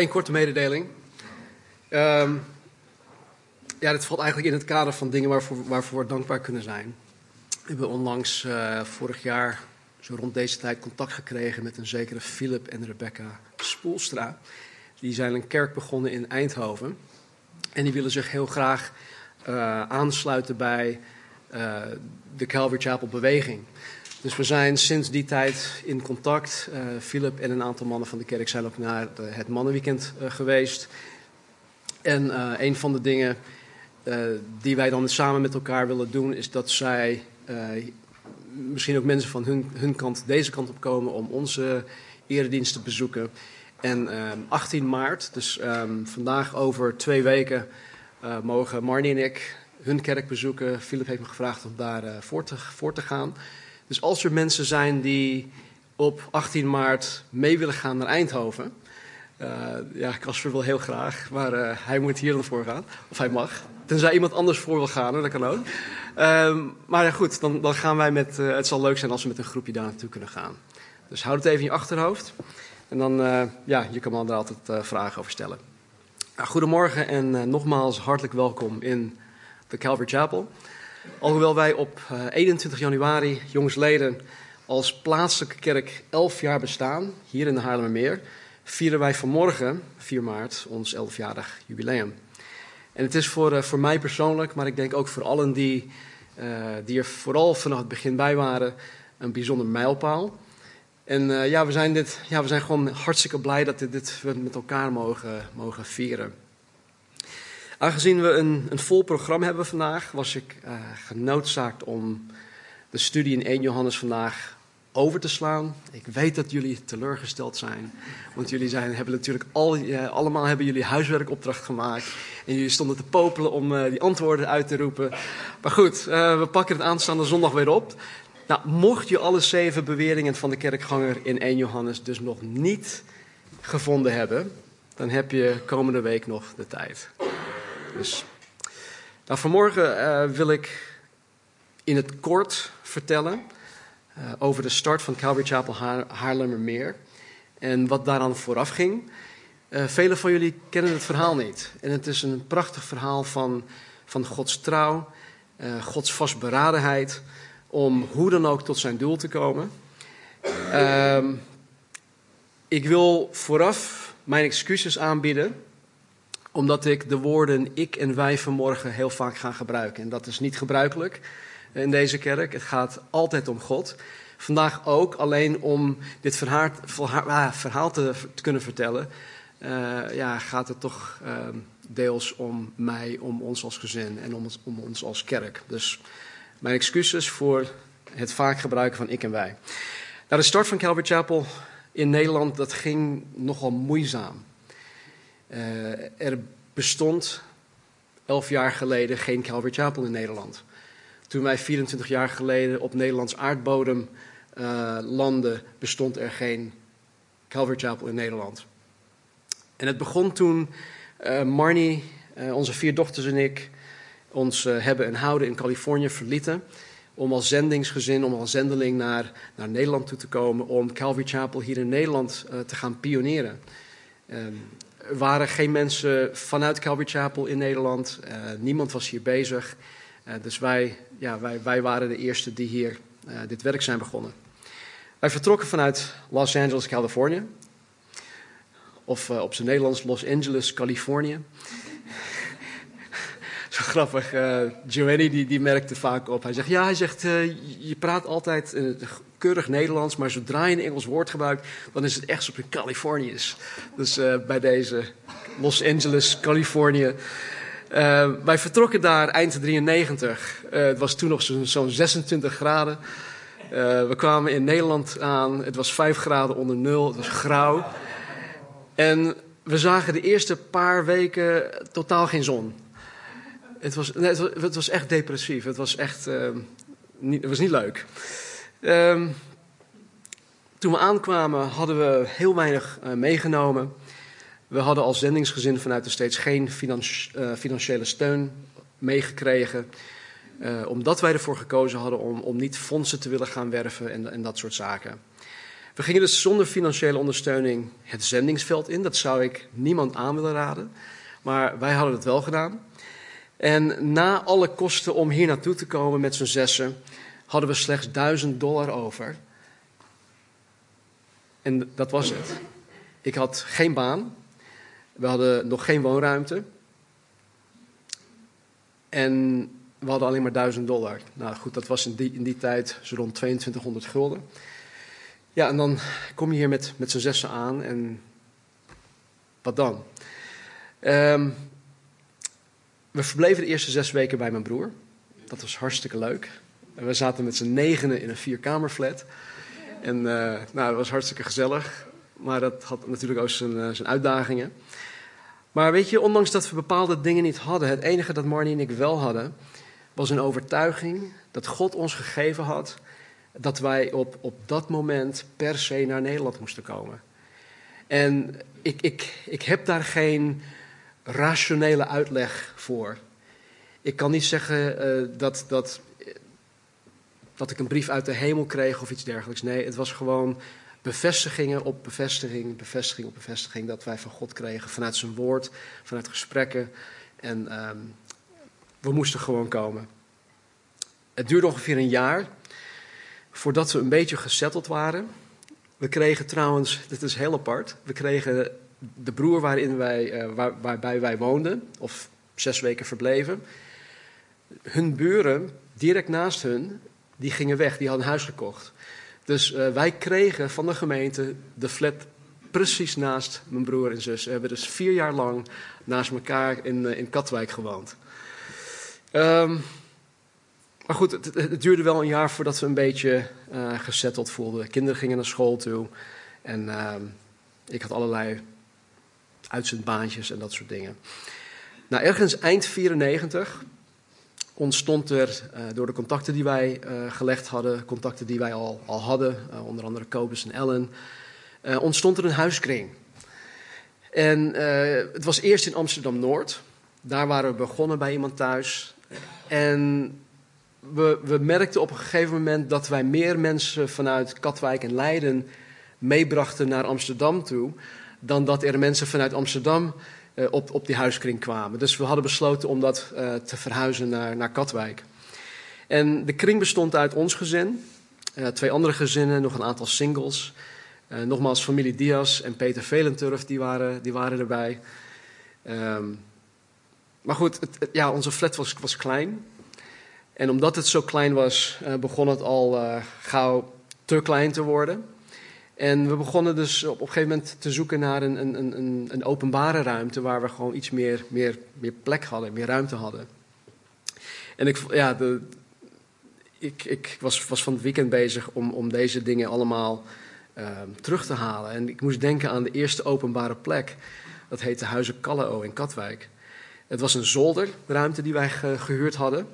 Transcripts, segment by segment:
één korte mededeling. Ehm, ja, dit valt eigenlijk in het kader van dingen waarvoor, waarvoor we dankbaar kunnen zijn. We hebben onlangs uh, vorig jaar, zo rond deze tijd, contact gekregen met een zekere Philip en Rebecca Spoelstra. Die zijn een kerk begonnen in Eindhoven. En die willen zich heel graag uh, aansluiten bij uh, de Calvary Chapel beweging. Dus we zijn sinds die tijd in contact. Uh, Philip en een aantal mannen van de kerk zijn ook naar het mannenweekend uh, geweest. En uh, een van de dingen die wij dan samen met elkaar willen doen, is dat zij, misschien ook mensen van hun, hun kant, deze kant op komen om onze eredienst te bezoeken. En 18 maart, dus um, vandaag over twee weken, mogen Marnie en ik hun kerk bezoeken. Philip heeft me gevraagd om daar voor, te, voor te gaan. Dus als er mensen zijn die op 18 maart mee willen gaan naar Eindhoven. Uh, ja, Casper wil heel graag, maar uh, hij moet hier dan voor gaan. Of hij mag. Tenzij iemand anders voor wil gaan, dat kan ook. Uh, maar ja, goed, dan, dan gaan wij met. Uh, het zal leuk zijn als we met een groepje daar naartoe kunnen gaan. Dus houd het even in je achterhoofd. En dan, ja, je kan me er altijd vragen over stellen. Goedemorgen en nogmaals hartelijk welkom in de Calvary Chapel. Alhoewel wij op 21 januari, jongsleden, als plaatselijke kerk 11 jaar bestaan, hier in de Haarlemmermeer, vieren wij vanmorgen, 4 maart, ons 11-jarig jubileum. En het is voor, voor mij persoonlijk, maar ik denk ook voor allen die, uh, die er vooral vanaf het begin bij waren, een bijzonder mijlpaal. En ja, we zijn, dit, ja, we zijn gewoon hartstikke blij dat dit, dit we met elkaar mogen, mogen vieren. Aangezien we een, een vol programma hebben vandaag, was ik uh, genoodzaakt om de studie in 1 Johannes vandaag over te slaan. Ik weet dat jullie teleurgesteld zijn, want jullie zijn, hebben natuurlijk al, allemaal hebben jullie huiswerkopdracht gemaakt. En jullie stonden te popelen om uh, die antwoorden uit te roepen. Maar goed, we pakken het aanstaande zondag weer op. Nou, mocht je alle zeven beweringen van de kerkganger in 1 Johannes dus nog niet gevonden hebben, dan heb je komende week nog de tijd. Dus. Nou, vanmorgen uh, wil ik in het kort vertellen uh, over de start van Calvary Chapel Haar Haarlemmermeer en wat daaraan vooraf ging. Uh, velen van jullie kennen het verhaal niet. En het is een prachtig verhaal van, van Gods trouw, Gods vastberadenheid om hoe dan ook tot zijn doel te komen. Ehm, ik wil vooraf mijn excuses aanbieden omdat ik de woorden ik en wij vanmorgen heel vaak ga gebruiken. En dat is niet gebruikelijk in deze kerk. Het gaat altijd om God. Vandaag ook alleen om dit verhaal, verhaal te, kunnen vertellen. Uh, ja, gaat het toch uh, deels om mij, om ons als gezin en om, om ons als kerk. Dus mijn excuses voor het vaak gebruiken van ik en wij. Nou, de start van Calvary Chapel in Nederland, dat ging nogal moeizaam. Uh, er bestond elf jaar geleden geen Calvary Chapel in Nederland. Toen wij 24 jaar geleden op Nederlands aardbodem uh, landden, bestond er geen Calvary Chapel in Nederland. En het begon toen uh, Marnie, onze vier dochters en ik ons hebben en houden in Californië verlieten. Om als zendingsgezin, om als zendeling naar, naar Nederland toe te komen. Om Calvary Chapel hier in Nederland te gaan pioneren. Um, waren geen mensen vanuit Calvary Chapel in Nederland. Uh, niemand was hier bezig. Uh, dus wij, ja, wij, wij waren de eerste die hier uh, dit werk zijn begonnen. Wij vertrokken vanuit Los Angeles, Californië. Of op zijn Nederlands Los Angeles, Californië. Zo grappig. Giovanni die, die merkte vaak op. Hij zegt, ja, hij zegt, je praat altijd keurig Nederlands, maar zodra je een Engels woord gebruikt, dan is het echt op een Californiërs. Dus uh, bij deze Los Angeles, Californië. Uh, wij vertrokken daar eind 93. Uh, het was toen nog zo'n zo 26 graden. we kwamen in Nederland aan. Het was 5 graden onder nul. Het was grauw. En we zagen de eerste paar weken totaal geen zon. Het was, nee, het was, echt depressief. Het was echt het was niet leuk. Um, toen we aankwamen hadden we heel weinig uh, meegenomen. We hadden als zendingsgezin vanuit de steeds geen uh, financiële steun meegekregen. Uh, omdat wij ervoor gekozen hadden om, om niet fondsen te willen gaan werven en, en dat soort zaken. We We gingen dus zonder financiële ondersteuning het zendingsveld in. Dat zou ik niemand aan willen raden. Maar wij hadden het wel gedaan. En na alle kosten om hier naartoe te komen met z'n zessen, hadden we slechts 1000 dollar over. En dat was het. Ik had geen baan. We hadden nog geen woonruimte. En we hadden alleen maar 1000 dollar. Nou goed, dat was in die, in die tijd zo rond 2200 gulden. Ja, en dan kom je hier met, met z'n zessen aan en wat dan? Um, we verbleven de eerste zes weken bij mijn broer. Dat was hartstikke leuk. En we zaten met z'n negenen in een vierkamerflat. En uh, nou, het was hartstikke gezellig. Maar dat had natuurlijk ook zijn, uh, zijn uitdagingen. Maar weet je, ondanks dat we bepaalde dingen niet hadden, het enige dat Marnie en ik wel hadden, was een overtuiging dat God ons gegeven had dat wij op, op dat moment per se naar Nederland moesten komen. En ik, ik, ik heb daar geen rationele uitleg voor. Ik kan niet zeggen uh, dat, dat, dat ik een brief uit de hemel kreeg of iets dergelijks. Nee, het was gewoon bevestigingen op bevestiging, bevestiging op bevestiging dat wij van God kregen. Vanuit zijn woord, vanuit gesprekken. En um, we moesten gewoon komen. Het duurde ongeveer een jaar voordat we een beetje gesetteld waren. We kregen trouwens, dit is heel apart, we kregen de broer waarin wij, uh, waar, waarbij wij woonden, of zes weken verbleven. Hun buren, direct naast hun, die gingen weg, die hadden huis gekocht. Dus uh, wij kregen van de gemeente de flat precies naast mijn broer en zus. We hebben dus vier jaar lang naast elkaar in, uh, in Katwijk gewoond. Um, maar goed, het, het, duurde wel een jaar voordat we een beetje uh, gezetteld voelden. Kinderen gingen naar school toe. En uh, ik had allerlei uitzendbaantjes en dat soort dingen. Nou, ergens eind 94 ontstond er uh, door de contacten die wij uh, gelegd hadden, contacten die wij al, al hadden, uh, onder andere Kobus en Ellen, ontstond er een huiskring. En het was eerst in Amsterdam Noord. Daar waren we begonnen bij iemand thuis. En we, we merkten op een gegeven moment dat wij meer mensen vanuit Katwijk en Leiden meebrachten naar Amsterdam toe, dan dat er mensen vanuit Amsterdam op, op die huiskring kwamen. Dus we hadden besloten om dat uh, te verhuizen naar, naar Katwijk. En de kring bestond uit ons gezin, uh, twee andere gezinnen, nog een aantal singles. nogmaals, familie Diaz en Peter Velenturf, die waren, die waren erbij. Um, maar goed, het, ja, onze flat was, was klein. En omdat het zo klein was, begon het al gauw te klein te worden. En we begonnen dus op, een gegeven moment te zoeken naar een, een, een, een openbare ruimte waar we gewoon iets meer, meer, meer plek hadden, meer ruimte hadden. En ik, ja, de, ik, ik was, was van het weekend bezig om, om deze dingen allemaal uh, terug te halen. En ik moest denken aan de eerste openbare plek. Dat heette Huizen Kalleo in Katwijk. Het was een zolderruimte die wij ge, gehuurd hadden.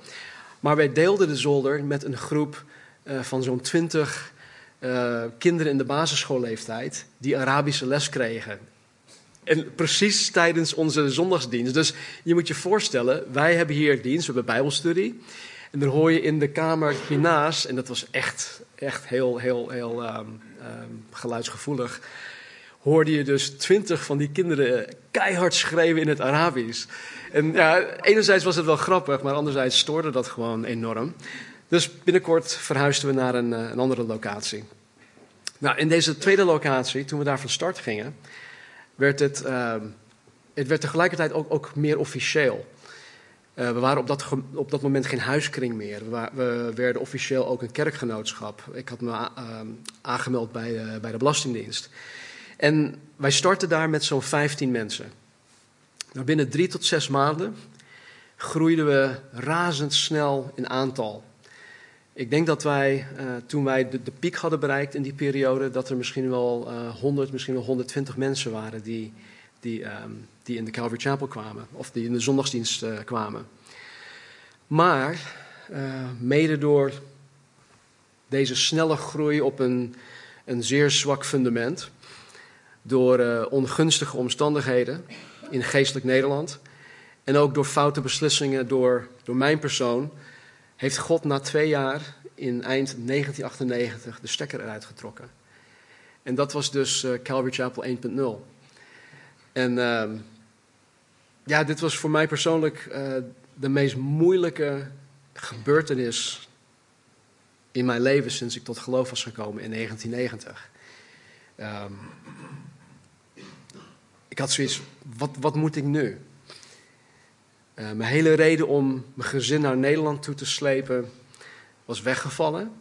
Maar wij deelden de zolder met een groep uh, van zo'n twintig uh, kinderen in de basisschoolleeftijd die Arabische les kregen. En precies tijdens onze zondagsdienst. Dus je moet je voorstellen, wij hebben hier dienst, we hebben bijbelstudie. En dan hoor je in de kamer hiernaast, en dat was echt, echt heel, heel, heel um, um, geluidsgevoelig hoorde je dus twintig van die kinderen keihard schreeuwen in het Arabisch. En ja, enerzijds was het wel grappig, maar anderzijds stoorde dat gewoon enorm. Dus binnenkort verhuisden we naar een, eh, een andere locatie. Nou, in deze tweede locatie, toen we daar van start gingen, werd het, uh, het werd tegelijkertijd ook, ook meer officieel. Uh, we waren op dat, op dat moment geen huiskring meer. We, we, werden officieel ook een kerkgenootschap. Ik had me uh, aangemeld bij, bij de Belastingdienst. En wij startten daar met zo'n 15 mensen. Nou, binnen drie tot zes maanden groeiden we razendsnel in aantal. Ik denk dat wij, uh, toen wij de, de, piek hadden bereikt in die periode, dat er misschien wel uh, 100, misschien wel 120 mensen waren die, die, um, die in de Calvary Chapel kwamen, of die in de zondagsdienst uh, kwamen. Maar eh, mede door deze snelle groei op een, een zeer zwak fundament, door ongunstige omstandigheden in geestelijk Nederland. En ook door foute beslissingen door, door mijn persoon. Heeft God na twee jaar in eind 1998 de stekker eruit getrokken. En dat was dus uh, Calvary Chapel 1.0. En ehm, ja, dit was voor mij persoonlijk uh, de meest moeilijke gebeurtenis in mijn leven sinds ik tot geloof was gekomen in 1990. Um, ik had zoiets, wat, wat moet ik nu? Uh, mijn hele reden om mijn gezin naar Nederland toe te slepen was weggevallen.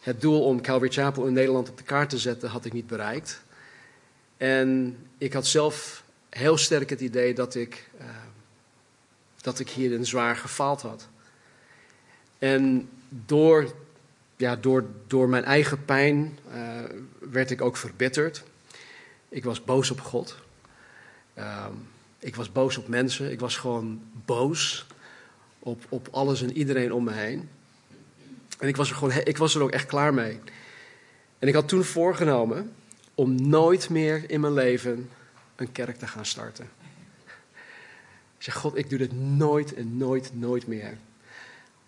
Het doel om Calvary Chapel in Nederland op de kaart te zetten had ik niet bereikt. En ik had zelf heel sterk het idee dat ik, uh, dat ik hierin zwaar gefaald had. En door, ja, door, door mijn eigen pijn uh, werd ik ook verbitterd. Ik was boos op God. Uh, ik was boos op mensen. Ik was gewoon boos op, op alles en iedereen om me heen. En ik was, er gewoon, ik was er ook echt klaar mee. En ik had toen voorgenomen om nooit meer in mijn leven een kerk te gaan starten. Ik zeg, God, ik doe dit nooit en nooit, nooit meer.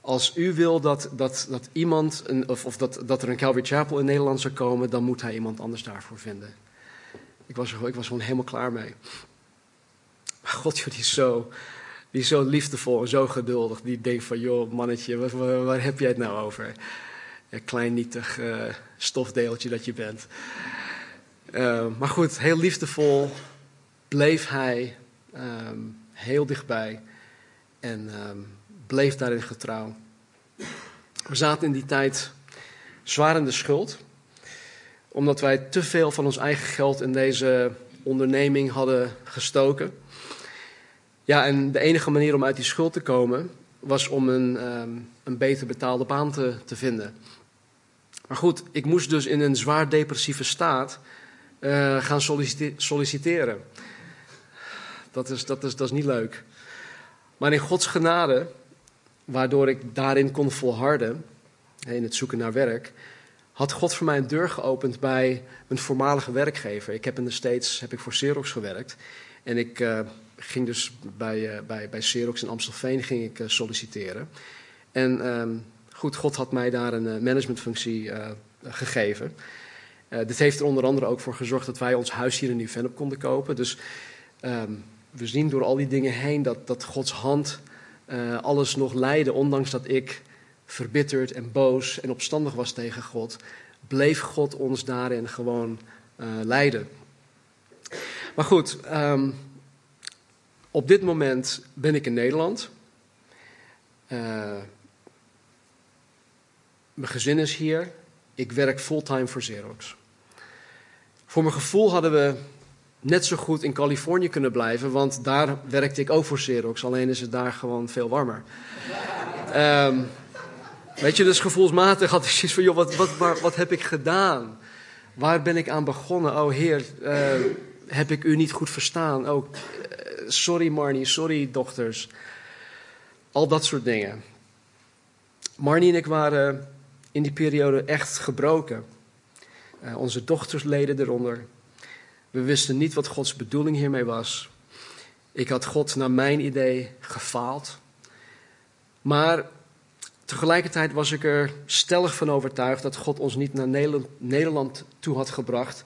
Als u wil dat, dat, dat iemand, een, of, of dat, dat er een Calvary Chapel in Nederland zou komen, dan moet hij iemand anders daarvoor vinden. Ik was er, ik was gewoon helemaal klaar mee. Maar God, joh, die is zo, zo liefdevol en zo geduldig. Die denkt van, joh, mannetje, waar, heb jij het nou over? Een klein nietig uh, stofdeeltje dat je bent. Uh, maar goed, heel liefdevol bleef hij um, heel dichtbij en um, bleef daarin getrouw. We zaten in die tijd zwaar in de schuld, omdat wij te veel van ons eigen geld in deze onderneming hadden gestoken. Ja, en de enige manier om uit die schuld te komen was om een, um, een beter betaalde baan te, te vinden. Maar goed, ik moest dus in een zwaar depressieve staat uh, gaan solliciteren. Dat is, dat, is, dat is niet leuk. Maar in Gods genade, waardoor ik daarin kon volharden, in het zoeken naar werk, had God voor mij een deur geopend bij mijn voormalige werkgever. Ik heb in de States heb ik voor Xerox gewerkt. En ik uh, ging dus bij, uh, bij, bij Xerox in Amstelveen ging ik, uh, solliciteren. En um, goed, God had mij daar een managementfunctie gegeven. dit heeft er onder andere ook voor gezorgd dat wij ons huis hier in Nieuw-Vennep konden kopen. Dus um, we zien door al die dingen heen dat, dat Gods hand alles nog leidde, ondanks dat ik verbitterd en boos en opstandig was tegen God, bleef God ons daarin gewoon leiden. Maar goed, um, op dit moment ben ik in Nederland. Uh, mijn gezin is hier. Ik werk fulltime voor Xerox. Voor mijn gevoel hadden we net zo goed in Californië kunnen blijven, want daar werkte ik ook voor Xerox. Alleen is het daar gewoon veel warmer. Um, Weet je, dus gevoelsmatig had ik zoiets van, joh, wat, wat, wat, wat, heb ik gedaan? Waar ben ik aan begonnen? Oh Heer, uh, heb ik u niet goed verstaan? Oh, sorry Marnie, sorry dochters. Al dat soort dingen. Marnie en ik waren in die periode echt gebroken. Uh, onze dochters leden eronder. We wisten niet wat Gods bedoeling hiermee was. Ik had God naar mijn idee gefaald. Maar Tegelijkertijd was ik er stellig van overtuigd dat God ons niet naar Nederland toe had gebracht,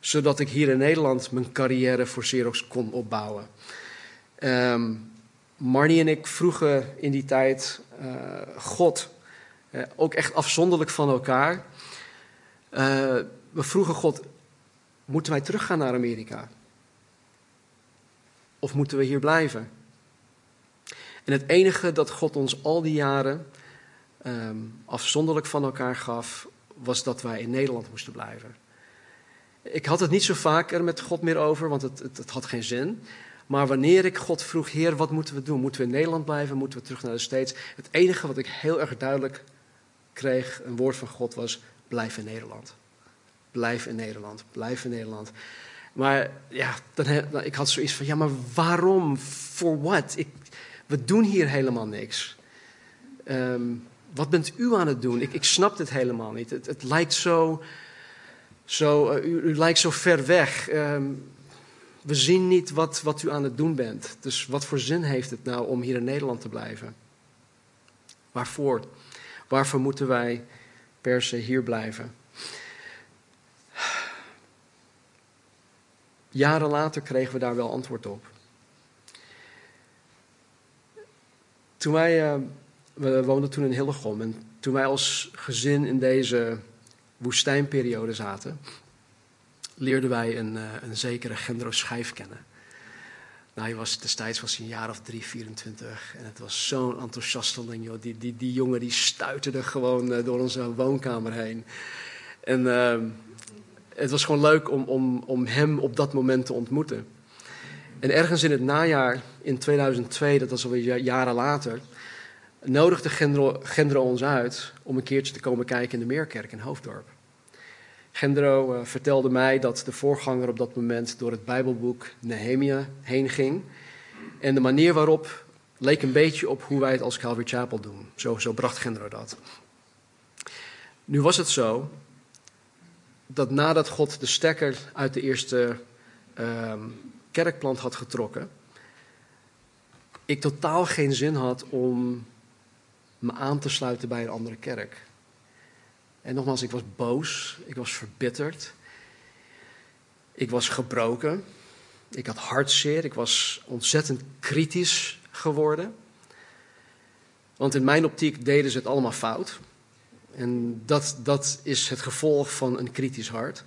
zodat ik hier in Nederland mijn carrière voor Xerox kon opbouwen. Um, Marnie en ik vroegen in die tijd uh, God, uh, ook echt afzonderlijk van elkaar. Uh, we vroegen God, moeten wij teruggaan naar Amerika? Of moeten we hier blijven? En het enige dat God ons al die jaren um, afzonderlijk van elkaar gaf, was dat wij in Nederland moesten blijven. Ik had het niet zo vaak er met God meer over, want het, het, het, had geen zin. Maar wanneer ik God vroeg, Heer, wat moeten we doen? Moeten we in Nederland blijven? Moeten we terug naar de States? Het enige wat ik heel erg duidelijk kreeg, een woord van God, was: blijf in Nederland. Blijf in Nederland. Blijf in Nederland. Maar ja, dan, ik had zoiets van: ja, maar waarom? For what? We doen hier helemaal niks. Um, wat bent u aan het doen? Ik, ik snap het helemaal niet. Het, het lijkt zo, zo uh, u, lijkt zo ver weg. Um, we zien niet wat, wat u aan het doen bent. Dus wat voor zin heeft het nou om hier in Nederland te blijven? Waarvoor? Waarvoor moeten wij per se hier blijven? jaren later kregen we daar wel antwoord op. Toen wij, uh, we woonden toen in Hillegom en toen wij als gezin in deze woestijnperiode zaten, leerden wij een, uh, een zekere Gendro Schijf kennen. Nou, hij was, destijds was hij een jaar of drie, 24. En het was zo'n enthousiasteling, joh. Die, die, die jongen die stuiterde gewoon uh, door onze woonkamer heen. En uh, het was gewoon leuk om, om, om hem op dat moment te ontmoeten. En ergens in het najaar, in 2002, dat was alweer jaren later, nodigde Gendro, ons uit om een keertje te komen kijken in de Meerkerk in Hoofddorp. Gendro uh, vertelde mij dat de voorganger op dat moment door het Bijbelboek Nehemia heen ging. En de manier waarop leek een beetje op hoe wij het als Calvary Chapel doen. Zo, bracht Gendro dat. Nu was het zo dat nadat God de stekker uit de eerste uh, kerkplant had getrokken, ik totaal geen zin had om me aan te sluiten bij een andere kerk. En nogmaals, ik was boos, ik was verbitterd, ik was gebroken, ik had hartzeer, ik was ontzettend kritisch geworden. Want in mijn optiek deden ze het allemaal fout. En dat, dat is het gevolg van een kritisch hart.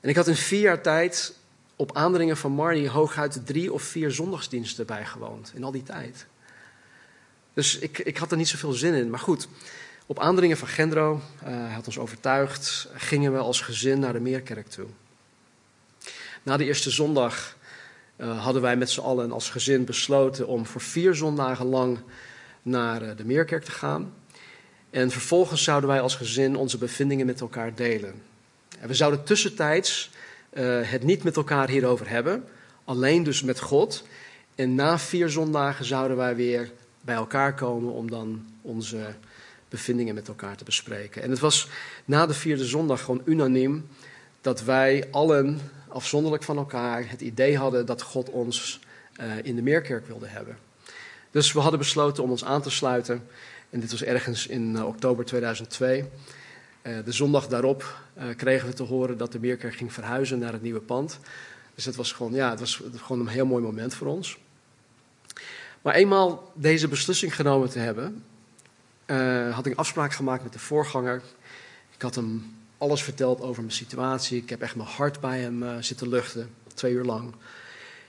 En ik had in vier jaar tijd op aandringen van Marnie hooguit drie of vier zondagsdiensten bijgewoond in al die tijd. Dus ik, ik had er niet zoveel zin in. Maar goed, op aandringen van Gendro, uh, hij had ons overtuigd, gingen we als gezin naar de Meerkerk toe. Na de eerste zondag uh, hadden wij met z'n allen als gezin besloten om voor vier zondagen lang naar uh, de Meerkerk te gaan. En vervolgens zouden wij als gezin onze bevindingen met elkaar delen. En we zouden tussentijds het niet met elkaar hierover hebben, alleen dus met God. En na vier zondagen zouden wij weer bij elkaar komen om dan onze bevindingen met elkaar te bespreken. En het was na de vierde zondag gewoon unaniem dat wij allen afzonderlijk van elkaar het idee hadden dat God ons uh, in de Meerkerk wilde hebben. Dus we hadden besloten om ons aan te sluiten. En dit was ergens in uh, oktober 2002. Uh, de zondag daarop kregen we te horen dat de Meerkerk ging verhuizen naar het nieuwe pand. Dus het was gewoon, ja, het was gewoon een heel mooi moment voor ons. Maar eenmaal deze beslissing genomen te hebben, uh, had ik afspraak gemaakt met de voorganger. Ik had hem alles verteld over mijn situatie. Ik heb echt mijn hart bij hem uh, zitten luchten, twee uur lang.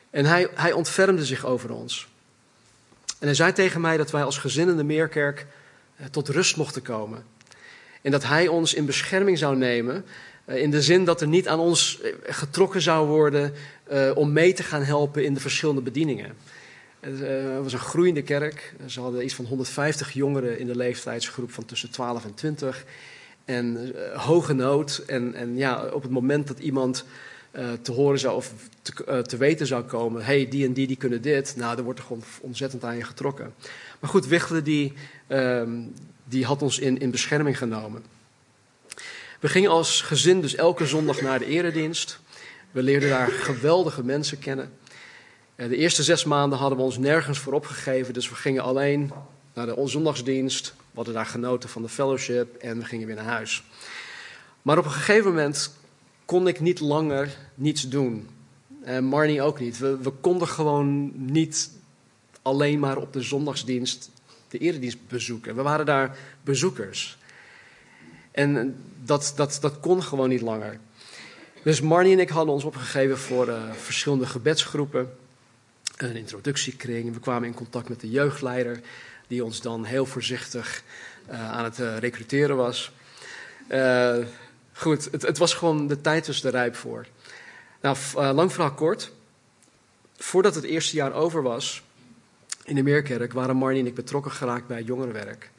En hij, hij ontfermde zich over ons. En hij zei tegen mij dat wij als gezin in de Meerkerk uh, tot rust mochten komen. En dat hij ons in bescherming zou nemen. in de zin dat er niet aan ons getrokken zou worden om mee te gaan helpen in de verschillende bedieningen. Eh, het was een groeiende kerk. Ze hadden iets van 150 jongeren in de leeftijdsgroep van tussen 12 en 20. En uh, hoge nood. En, en ja, op het moment dat iemand uh, te horen zou of te, te weten zou komen: hey, die en die die kunnen dit. Nou, dan wordt er gewoon ontzettend aan je getrokken. Maar goed, Wichelen die, uh, die had ons in, in bescherming genomen. We gingen als gezin dus elke zondag naar de eredienst. We leerden daar geweldige mensen kennen. Eh, de eerste zes maanden hadden we ons nergens voor opgegeven, dus we gingen alleen naar de zondagsdienst. We hadden daar genoten van de fellowship en we gingen weer naar huis. Maar op een gegeven moment kon ik niet langer niets doen. En Marnie ook niet. We, we konden gewoon niet alleen maar op de zondagsdienst de eredienst bezoeken. We waren daar bezoekers. En dat, dat, dat kon gewoon niet langer. Dus Marnie en ik hadden ons opgegeven voor uh, verschillende gebedsgroepen een introductiekring. We kwamen in contact met de jeugdleider, die ons dan heel voorzichtig uh, aan het uh, recruteren was. Uh, goed, het, het, was gewoon de tijd was er rijp voor. Nou, lang verhaal kort. Voordat het eerste jaar over was, in de Meerkerk, waren Marnie en ik betrokken geraakt bij jongerenwerk.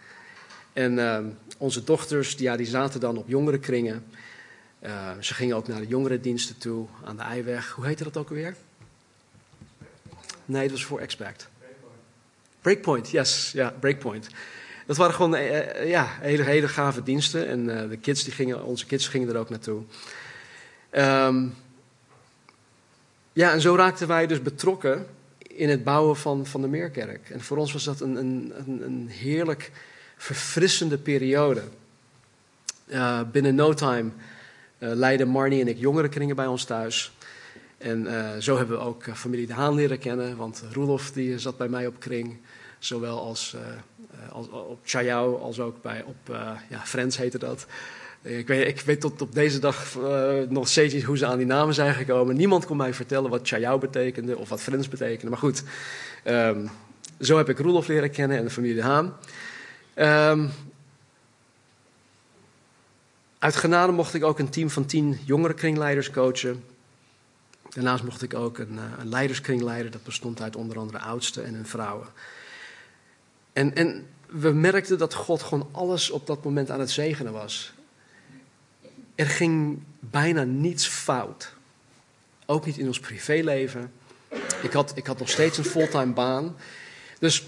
En onze dochters, die, ja, die zaten dan op jongerenkringen. ze gingen ook naar de jongerendiensten toe, aan de Eiweg. Hoe heette dat ook alweer? Nee, het was voor Expect. Breakpoint, yes, ja, Breakpoint. Dat waren gewoon uh, ja, hele, hele gave diensten. En uh, de kids die gingen, onze kids gingen er ook naartoe. Um, ja, en zo raakten wij dus betrokken in het bouwen van, van de Meerkerk. En voor ons was dat een, een, een heerlijk verfrissende periode. Binnen no time leidden Marnie en ik jongerenkringen bij ons thuis. En uh, zo hebben we ook familie De Haan leren kennen, want Roelof die zat bij mij op kring, zowel als, uh, op Chayao als ook bij, op ja, Friends heette dat. Ik weet, ik weet tot op deze dag nog steeds niet hoe ze aan die namen zijn gekomen. Niemand kon mij vertellen wat Chayao betekende of wat Friends betekende. Maar goed, um, zo heb ik Roelof leren kennen en de familie De Haan. Um, uit genade mocht ik ook een team van tien jongere kringleiders coachen. Daarnaast mocht ik ook een, eh, een leiderskring leiden. Dat bestond uit onder andere oudsten en hun vrouwen. En, en we merkten dat God gewoon alles op dat moment aan het zegenen was. Er ging bijna niets fout. Ook niet in ons privéleven. Ik had, ik had nog steeds een fulltime baan. Dus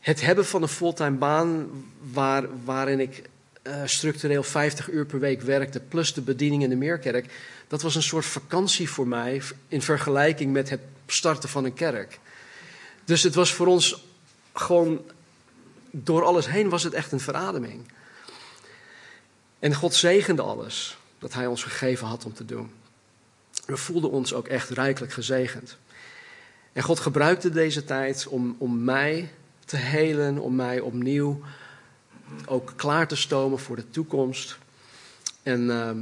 het hebben van een fulltime baan waar, waarin ik uh, structureel 50 uur per week werkte, plus de bediening in de Meerkerk, dat was een soort vakantie voor mij in vergelijking met het starten van een kerk. Dus het was voor ons gewoon, door alles heen was het echt een verademing. En God zegende alles dat Hij ons gegeven had om te doen. We voelden ons ook echt rijkelijk gezegend. En God gebruikte deze tijd om, om mij te helen, om mij opnieuw ook klaar te stomen voor de toekomst. En ehm,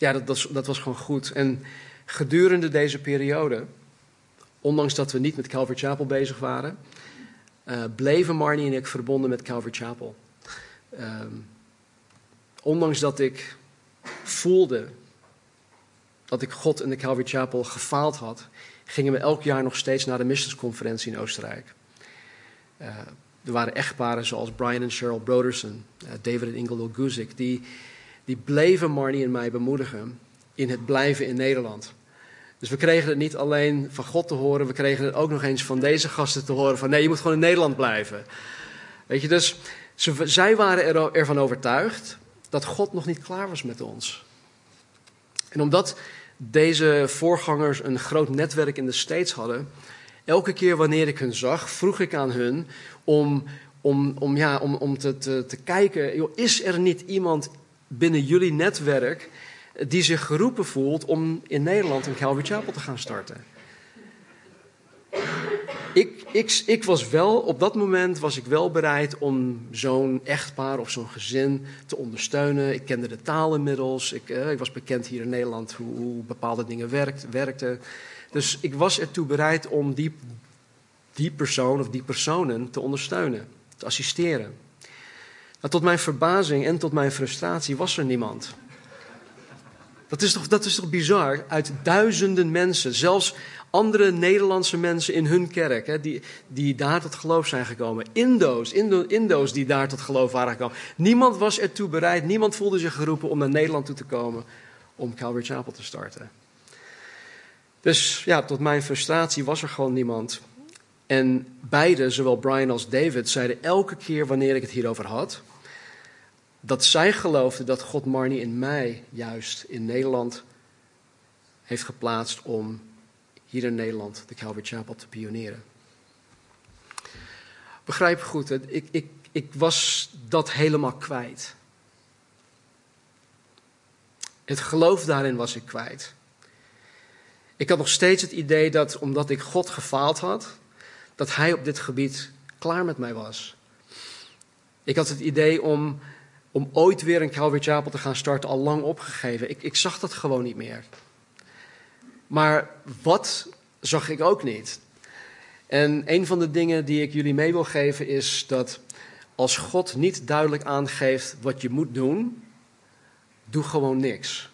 ja, dat, dat, was gewoon goed. En gedurende deze periode, ondanks dat we niet met Calvary Chapel bezig waren, uh, bleven Marnie en ik verbonden met Calvary Chapel. Ehm, ondanks dat ik voelde dat ik God in de Calvary Chapel gefaald had, gingen we elk jaar nog steeds naar de missionsconferentie in Oostenrijk. Uh, er waren echtparen zoals Brian en Cheryl Broderson, uh, David en Ingelo Guzik, die, die bleven Marnie en mij bemoedigen in het blijven in Nederland. Dus we kregen het niet alleen van God te horen, we kregen het ook nog eens van deze gasten te horen van nee, je moet gewoon in Nederland blijven. Weet je, dus ze, zij waren er, ervan overtuigd dat God nog niet klaar was met ons. En omdat deze voorgangers een groot netwerk in de States hadden, elke keer wanneer ik hun zag, vroeg ik aan hun om, om, om, ja, om, om te, te, te kijken, joh, is er niet iemand binnen jullie netwerk die zich geroepen voelt om in Nederland een Calvary Chapel te gaan starten? Ik, ik, ik was wel, op dat moment was ik wel bereid om zo'n echtpaar of zo'n gezin te ondersteunen. Ik kende de taal inmiddels. Ik, eh, ik was bekend hier in Nederland hoe, hoe bepaalde dingen werkt, werkten. Dus ik was ertoe bereid om die, die persoon of die personen te ondersteunen, te assisteren. Maar tot mijn verbazing en tot mijn frustratie was er niemand. Dat is toch, dat is toch bizar? Uit duizenden mensen, zelfs andere Nederlandse mensen in hun kerk, hè, die, die daar tot geloof zijn gekomen. Indo's, Indo, Indo's die daar tot geloof waren gekomen. Niemand was ertoe bereid, niemand voelde zich geroepen om naar Nederland toe te komen om Calvary Chapel te starten. Dus ja, tot mijn frustratie was er gewoon niemand. En beide, zowel Brian als David, zeiden elke keer wanneer ik het hierover had, dat zij geloofden dat God Marnie in mij juist in Nederland heeft geplaatst om hier in Nederland de Calvary Chapel te pioneren. Begrijp goed, ik, ik, ik was dat helemaal kwijt. Het geloof daarin was ik kwijt. Ik had nog steeds het idee dat omdat ik God gefaald had, dat Hij op dit gebied klaar met mij was. Ik had het idee om, om ooit weer een Calvary Chapel te gaan starten al lang opgegeven. Ik, ik zag dat gewoon niet meer. Maar wat zag ik ook niet? En een van de dingen die ik jullie mee wil geven is dat als God niet duidelijk aangeeft wat je moet doen, doe gewoon niks.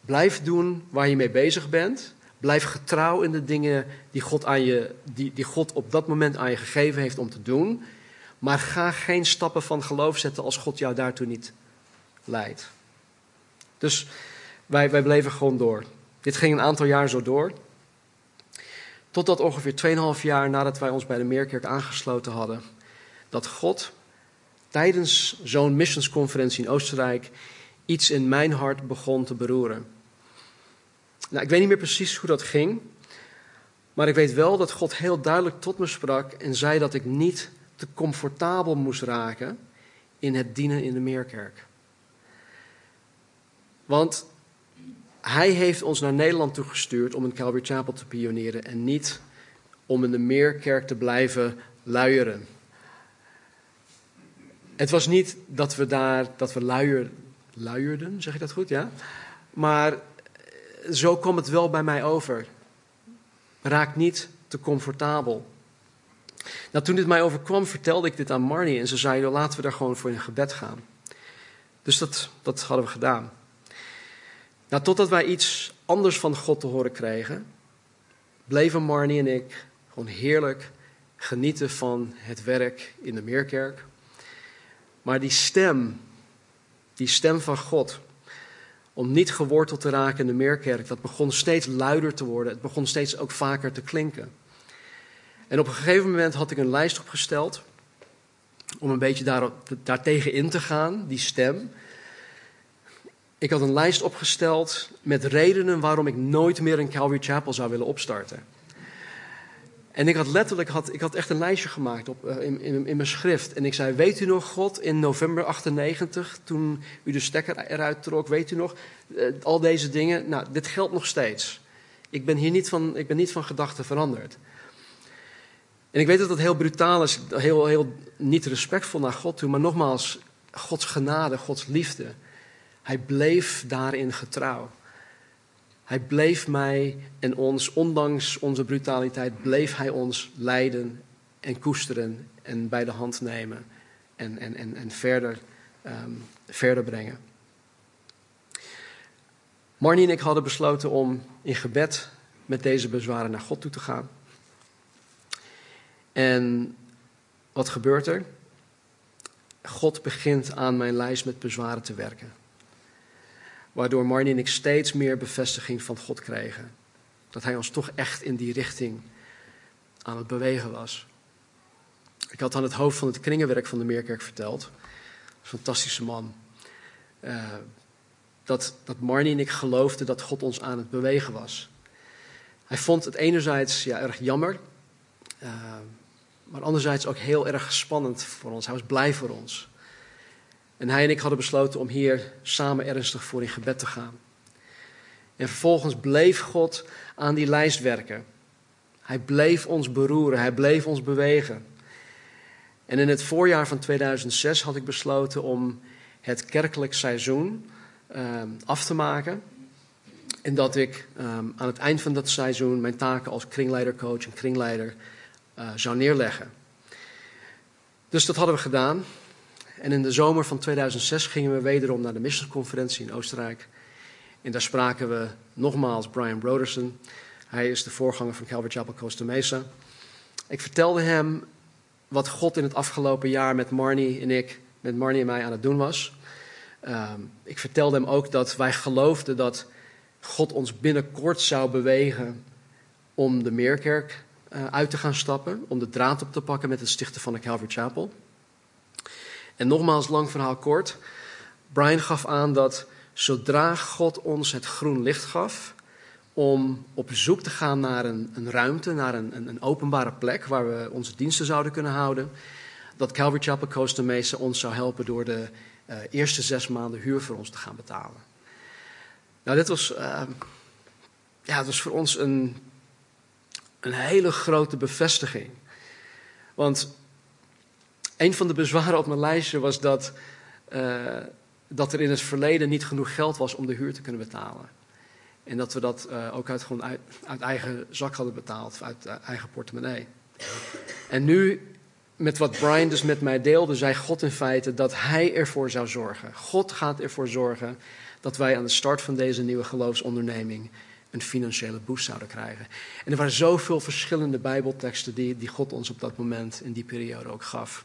Blijf doen waar je mee bezig bent. Blijf getrouw in de dingen die God, aan je, die, die God op dat moment aan je gegeven heeft om te doen. Maar ga geen stappen van geloof zetten als God jou daartoe niet leidt. Dus wij, wij bleven gewoon door. Dit ging een aantal jaar zo door. Totdat ongeveer 2,5 jaar nadat wij ons bij de Meerkerk aangesloten hadden, dat God tijdens zo'n missionsconferentie in Oostenrijk iets in mijn hart begon te beroeren. Nou, ik weet niet meer precies hoe dat ging. Maar ik weet wel dat God heel duidelijk tot me sprak en zei dat ik niet te comfortabel moest raken in het dienen in de meerkerk. Want hij heeft ons naar Nederland toegestuurd om in Calvary Chapel te pioneren en niet om in de Meerkerk te blijven luieren. Het was niet dat we daar, dat we luier, luierden, zeg ik dat goed, ja? Maar zo kwam het wel bij mij over. Raak niet te comfortabel. Nou, toen dit mij overkwam, vertelde ik dit aan Marnie en ze zei, laten we daar gewoon voor in gebed gaan. Dus dat, dat hadden we gedaan. Nou, totdat wij iets anders van God te horen kregen, bleven Marnie en ik gewoon heerlijk genieten van het werk in de Meerkerk. Maar die stem, die stem van God, om niet geworteld te raken in de Meerkerk, dat begon steeds luider te worden. Het begon steeds ook vaker te klinken. En op een gegeven moment had ik een lijst opgesteld om een beetje daar, daartegen in te gaan, die stem. Ik had een lijst opgesteld met redenen waarom ik nooit meer een Calvary Chapel zou willen opstarten. En ik had letterlijk, had, ik had echt een lijstje gemaakt op, uh, in, in, in, mijn schrift. En ik zei, weet u nog God, in november 98, toen u de stekker eruit trok, weet u nog, uh, al deze dingen. Nou, dit geldt nog steeds. Ik ben hier niet van, ik ben niet van gedachten veranderd. En ik weet dat dat heel brutaal is, heel, heel niet respectvol naar God toe. Maar nogmaals, Gods genade, Gods liefde. Hij bleef daarin getrouw. Hij bleef mij en ons, ondanks onze brutaliteit, bleef hij ons leiden en koesteren en bij de hand nemen en, en, en, en verder, um, verder brengen. Marnie en ik hadden besloten om in gebed met deze bezwaren naar God toe te gaan. En wat gebeurt er? God begint aan mijn lijst met bezwaren te werken. Waardoor Marnie en ik steeds meer bevestiging van God kregen. Dat hij ons toch echt in die richting aan het bewegen was. Ik had aan het hoofd van het kringenwerk van de Meerkerk verteld. Een fantastische man. Uh, dat, dat Marnie en ik geloofden dat God ons aan het bewegen was. Hij vond het enerzijds ja, erg jammer. Uh, maar anderzijds ook heel erg spannend voor ons. Hij was blij voor ons. En hij en ik hadden besloten om hier samen ernstig voor in gebed te gaan. En vervolgens bleef God aan die lijst werken. Hij bleef ons beroeren, hij bleef ons bewegen. En in het voorjaar van 2006 had ik besloten om het kerkelijk seizoen uh, af te maken. En dat ik um, aan het eind van dat seizoen mijn taken als kringleidercoach en kringleider uh, zou neerleggen. Dus dat hadden we gedaan. En in de zomer van 2006 gingen we wederom naar de missionsconferentie in Oostenrijk. En daar spraken we nogmaals Brian Broderson. Hij is de voorganger van Calvary Chapel Costa Mesa. Ik vertelde hem wat God in het afgelopen jaar met Marnie en ik, met Marnie en mij aan het doen was. Uh, ik vertelde hem ook dat wij geloofden dat God ons binnenkort zou bewegen om de Meerkerk uit te gaan stappen, om de draad op te pakken met het stichten van de Calvary Chapel. En nogmaals, lang verhaal kort. Brian gaf aan dat zodra God ons het groen licht gaf om op zoek te gaan naar een, een ruimte, naar een, een, openbare plek waar we onze diensten zouden kunnen houden, dat Calvary Chapel Costa Mesa ons zou helpen door de uh, eerste zes maanden huur voor ons te gaan betalen. Nou, dit was, uh, ja, het was voor ons een een hele grote bevestiging. Want een van de bezwaren op mijn lijstje was dat, uh, dat er in het verleden niet genoeg geld was om de huur te kunnen betalen. En dat we dat uh, ook uit, gewoon uit, uit, eigen zak hadden betaald, uit uh, eigen portemonnee. En nu, met wat Brian dus met mij deelde, zei God in feite dat hij ervoor zou zorgen. God gaat ervoor zorgen dat wij aan de start van deze nieuwe geloofsonderneming een financiële boost zouden krijgen. En er waren zoveel verschillende Bijbelteksten die, die God ons op dat moment in die periode ook gaf.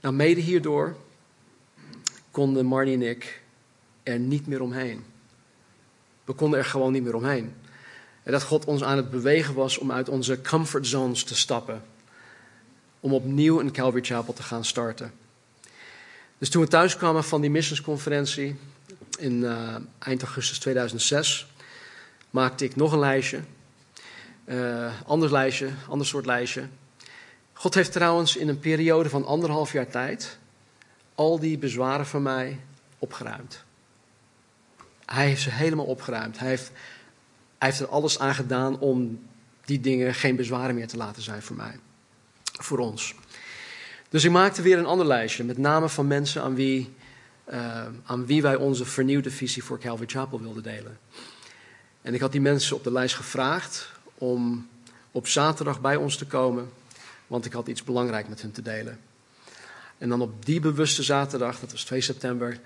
Nou, mede hierdoor konden Marnie en ik er niet meer omheen. We konden er gewoon niet meer omheen. En dat God ons aan het bewegen was om uit onze comfort zones te stappen. Om opnieuw een Calvary Chapel te gaan starten. Dus toen we thuis kwamen van die missionsconferentie, in uh, eind augustus 2006 maakte ik nog een lijstje. Uh, ander lijstje, ander soort lijstje. God heeft trouwens in een periode van anderhalf jaar tijd al die bezwaren van mij opgeruimd. hij heeft ze helemaal opgeruimd. Hij heeft, hij heeft er alles aan gedaan om die dingen geen bezwaren meer te laten zijn voor mij. Voor ons. Dus ik maakte weer een ander lijstje met namen van mensen aan wie, uh, aan wie wij onze vernieuwde visie voor Calvary Chapel wilden delen. En ik had die mensen op de lijst gevraagd om op zaterdag bij ons te komen, want ik had iets belangrijks met hen te delen. En dan op die bewuste zaterdag, dat was 2 september,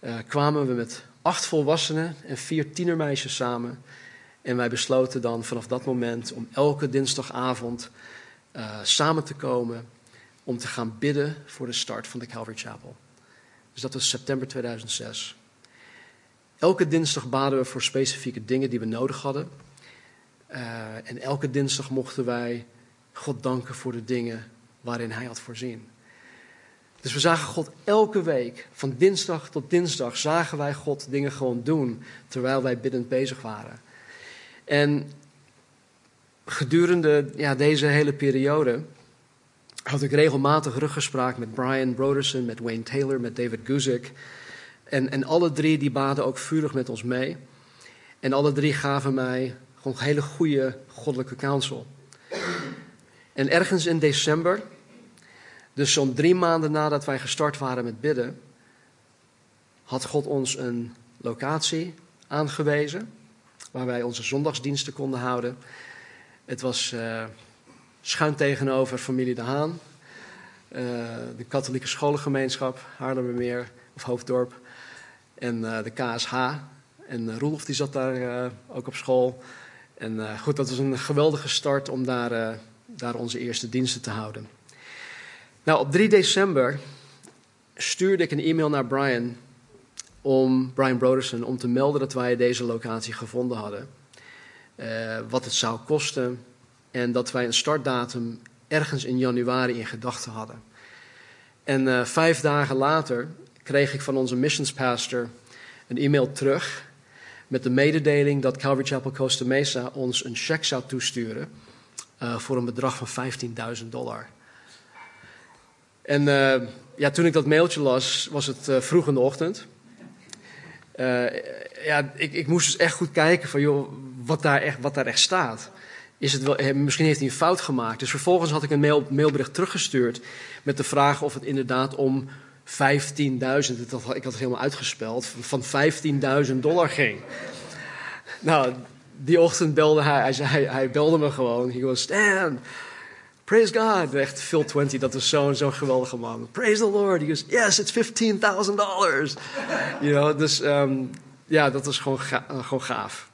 uh, kwamen we met acht volwassenen en vier tienermeisjes samen. En wij besloten dan vanaf dat moment om elke dinsdagavond uh, samen te komen om te gaan bidden voor de start van de Calvary Chapel. Dus dat was september 2006. Elke dinsdag baden we voor specifieke dingen die we nodig hadden. Uh, en elke dinsdag mochten wij God danken voor de dingen waarin Hij had voorzien. Dus we zagen God elke week, van dinsdag tot dinsdag, zagen wij God dingen gewoon doen terwijl wij biddend bezig waren. En gedurende ja, deze hele periode had ik regelmatig ruggespraak met Brian Broderson, met Wayne Taylor, met David Guzik. En, en alle drie die baden ook vurig met ons mee. En alle drie gaven mij gewoon hele goede goddelijke counsel. En ergens in december, dus zo'n drie maanden nadat wij gestart waren met bidden, had God ons een locatie aangewezen waar wij onze zondagsdiensten konden houden. Het was uh, schuin tegenover familie De Haan, uh, de katholieke scholengemeenschap Haarlemmermeer of Hoofddorp en uh, de KSH. En Roelof die zat daar ook op school. En goed, dat was een geweldige start om daar, daar onze eerste diensten te houden. Nou, op 3 december stuurde ik een e-mail naar Brian om Brian Broderson om te melden dat wij deze locatie gevonden hadden. Wat het zou kosten en dat wij een startdatum ergens in januari in gedachten hadden. En uh, vijf dagen later kreeg ik van onze missionspastor een e-mail terug met de mededeling dat Calvary Chapel Costa Mesa ons een cheque zou toesturen uh, voor een bedrag van 15.000 dollar. En ja, toen ik dat mailtje las, was het vroeg in de ochtend. Uh, ja, ik, ik, moest dus echt goed kijken van, joh, wat, daar echt, wat daar echt staat. Is het wel, eh, misschien heeft hij een fout gemaakt. Dus vervolgens had ik een mail, mailbericht teruggestuurd met de vraag of het inderdaad om 15.000, ik had het helemaal uitgespeld, van 15.000 dollar ging. Nou, die ochtend belde hij, hij, hij belde me gewoon. Hij was, Stan, Praise God. Echt Phil 20, dat is zo'n zo geweldige man. Praise the Lord. He goes, yes, it's $15,000. you know, dus um, ja, dat is gewoon, gewoon gaaf.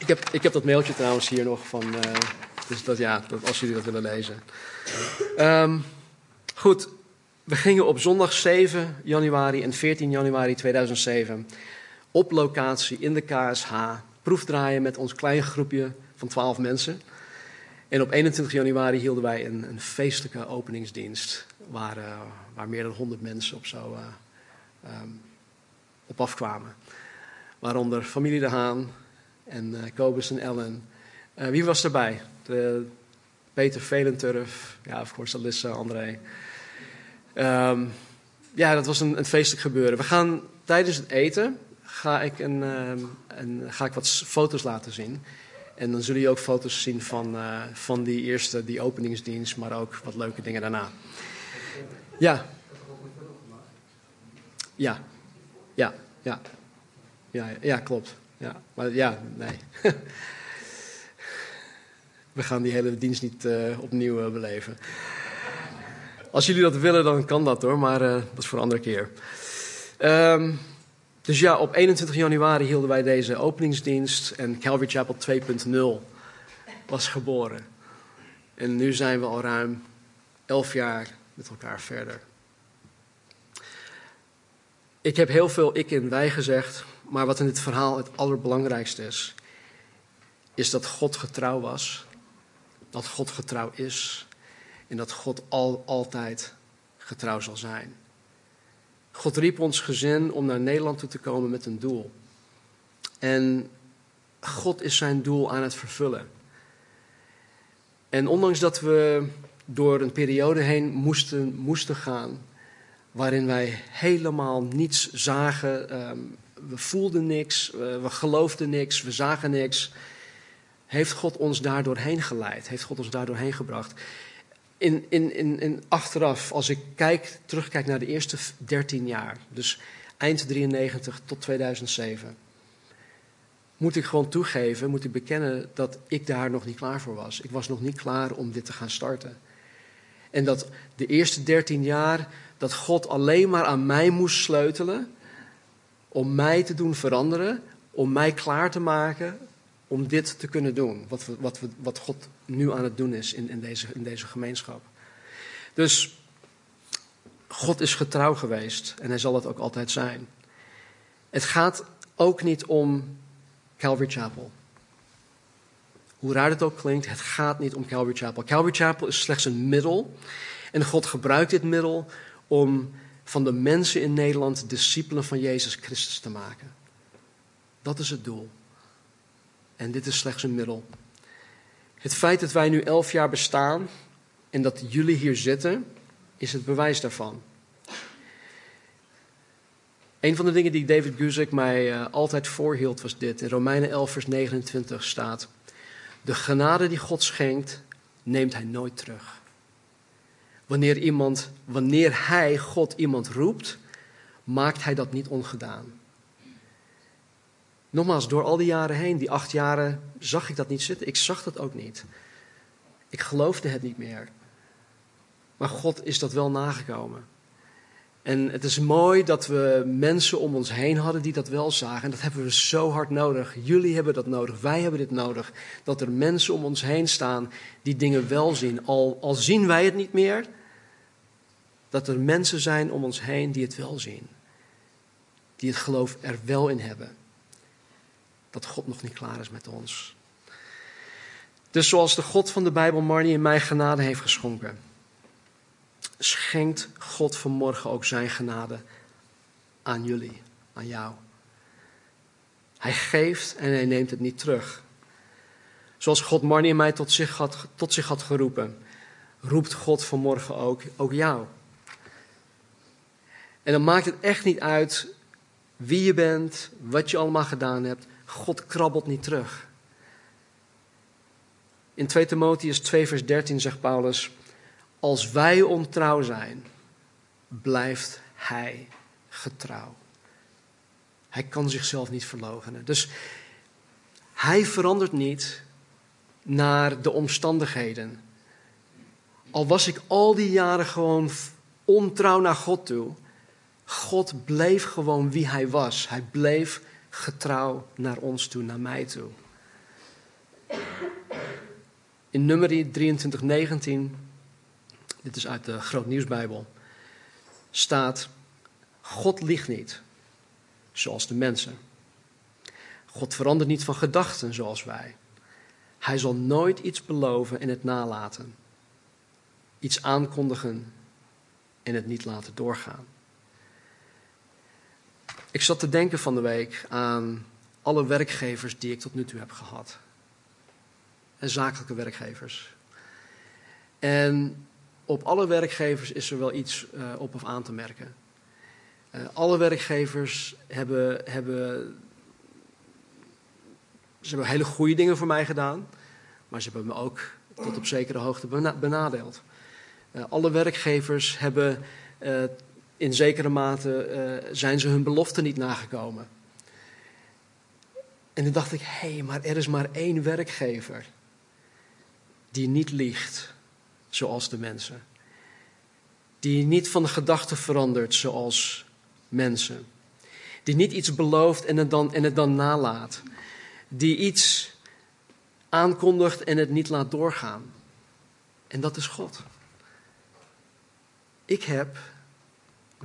Ik heb, ik heb dat mailtje trouwens hier nog van, uh, dus dat ja, als jullie dat willen lezen. Um, goed, we gingen op zondag 7 januari en 14 januari 2007 op locatie in de KSH proefdraaien met ons klein groepje van 12 mensen. En op 21 januari hielden wij een, een feestelijke openingsdienst. Waar, uh, waar, meer dan 100 mensen op zo uh, um, op afkwamen. Waaronder familie De Haan en uh, Kobus en Ellen. wie was erbij? De, Peter Velenturf, ja, of course, Alyssa, André. Um, ja, dat was een, een, feestelijk gebeuren. We gaan tijdens het eten ga ik, een, een, ga ik wat foto's laten zien. En dan zullen je ook foto's zien van, uh, van die eerste, die openingsdienst, maar ook wat leuke dingen daarna. Ja. Ja, ja. Ja, ja klopt. Ja, maar ja, nee. We gaan die hele dienst niet uh, opnieuw uh, beleven. Als jullie dat willen, dan kan dat hoor, maar dat is voor een andere keer. Um, dus ja, op 21 januari hielden wij deze openingsdienst en Calvary Chapel 2.0 was geboren. En nu zijn we al ruim 11 jaar met elkaar verder. Ik heb heel veel ik en wij gezegd, maar wat in dit verhaal het allerbelangrijkste is, is dat God getrouw was, dat God getrouw is en dat God al, altijd getrouw zal zijn. God riep ons gezin om naar Nederland toe te komen met een doel. En God is zijn doel aan het vervullen. En ondanks dat we door een periode heen moesten, moesten gaan, waarin wij helemaal niets zagen um, we voelden niks, we geloofden niks, we zagen niks. Heeft God ons daar doorheen geleid? Heeft God ons daar doorheen gebracht? In, in, in, in achteraf, als ik kijk, terugkijk naar de eerste 13 jaar, dus eind 93 tot 2007, moet ik gewoon toegeven, moet ik bekennen dat ik daar nog niet klaar voor was. Ik was nog niet klaar om dit te gaan starten. En dat de eerste 13 jaar, dat God alleen maar aan mij moest sleutelen om mij te doen veranderen, om mij klaar te maken om dit te kunnen doen. Wat, wat, wat God nu aan het doen is in, in, deze, in deze gemeenschap. Dus God is getrouw geweest en hij zal het ook altijd zijn. Het gaat ook niet om Calvary Chapel. Hoe raar het ook klinkt, het gaat niet om Calvary Chapel. Calvary Chapel is slechts een middel. En God gebruikt dit middel om van de mensen in Nederland discipelen van Jezus Christus te maken. Dat is het doel. En dit is slechts een middel. Het feit dat wij nu elf jaar bestaan en dat jullie hier zitten, is het bewijs daarvan. Een van de dingen die David Guzik mij uh, altijd voorhield was dit. In Romeinen 11, vers 29 staat: De genade die God schenkt, neemt hij nooit terug. Wanneer, iemand, wanneer hij, God, iemand roept, maakt hij dat niet ongedaan. Nogmaals, door al die jaren heen, die acht jaren, zag ik dat niet zitten. Ik zag dat ook niet. Ik geloofde het niet meer. Maar God is dat wel nagekomen. En het is mooi dat we mensen om ons heen hadden die dat wel zagen. En dat hebben we zo hard nodig. Jullie hebben dat nodig. Wij hebben dit nodig. Dat er mensen om ons heen staan die dingen wel zien. Al, al zien wij het niet meer. Dat er mensen zijn om ons heen die het wel zien. Die het geloof er wel in hebben. Dat God nog niet klaar is met ons. Dus zoals de God van de Bijbel Marnie in mij genade heeft geschonken schenkt God vanmorgen ook zijn genade aan jullie, aan jou. Hij geeft en hij neemt het niet terug. Zoals God Marnie en mij tot zich had, tot zich had geroepen, roept God vanmorgen ook, ook jou. En dan maakt het echt niet uit wie je bent, wat je allemaal gedaan hebt. God krabbelt niet terug. In 2 Timotheus 2, vers 13 zegt Paulus: als wij ontrouw zijn, blijft Hij getrouw. Hij kan zichzelf niet verloochenen. Dus Hij verandert niet naar de omstandigheden. Al was ik al die jaren gewoon ontrouw naar God toe, God bleef gewoon wie Hij was. Hij bleef getrouw naar ons toe, naar mij toe. In nummer 23, 19 dit is uit de Groot Nieuwsbijbel, staat: God liegt niet, zoals de mensen. God verandert niet van gedachten zoals wij. Hij zal nooit iets beloven en het nalaten. Iets aankondigen en het niet laten doorgaan. Ik zat te denken van de week aan alle werkgevers die ik tot nu toe heb gehad. En zakelijke werkgevers. En op alle werkgevers is er wel iets uh, op of aan te merken. Uh, alle werkgevers hebben, hebben, ze hebben hele goede dingen voor mij gedaan, maar ze hebben me ook tot op zekere hoogte benadeeld. Uh, alle werkgevers hebben in zekere mate zijn ze hun belofte niet nagekomen. En toen dacht ik, hé, hey, maar er is maar één werkgever die niet liegt zoals de mensen. Die niet van de gedachten verandert zoals mensen. Die niet iets belooft en het dan, en het dan nalaat. Die iets aankondigt en het niet laat doorgaan. En dat is God. Ik heb,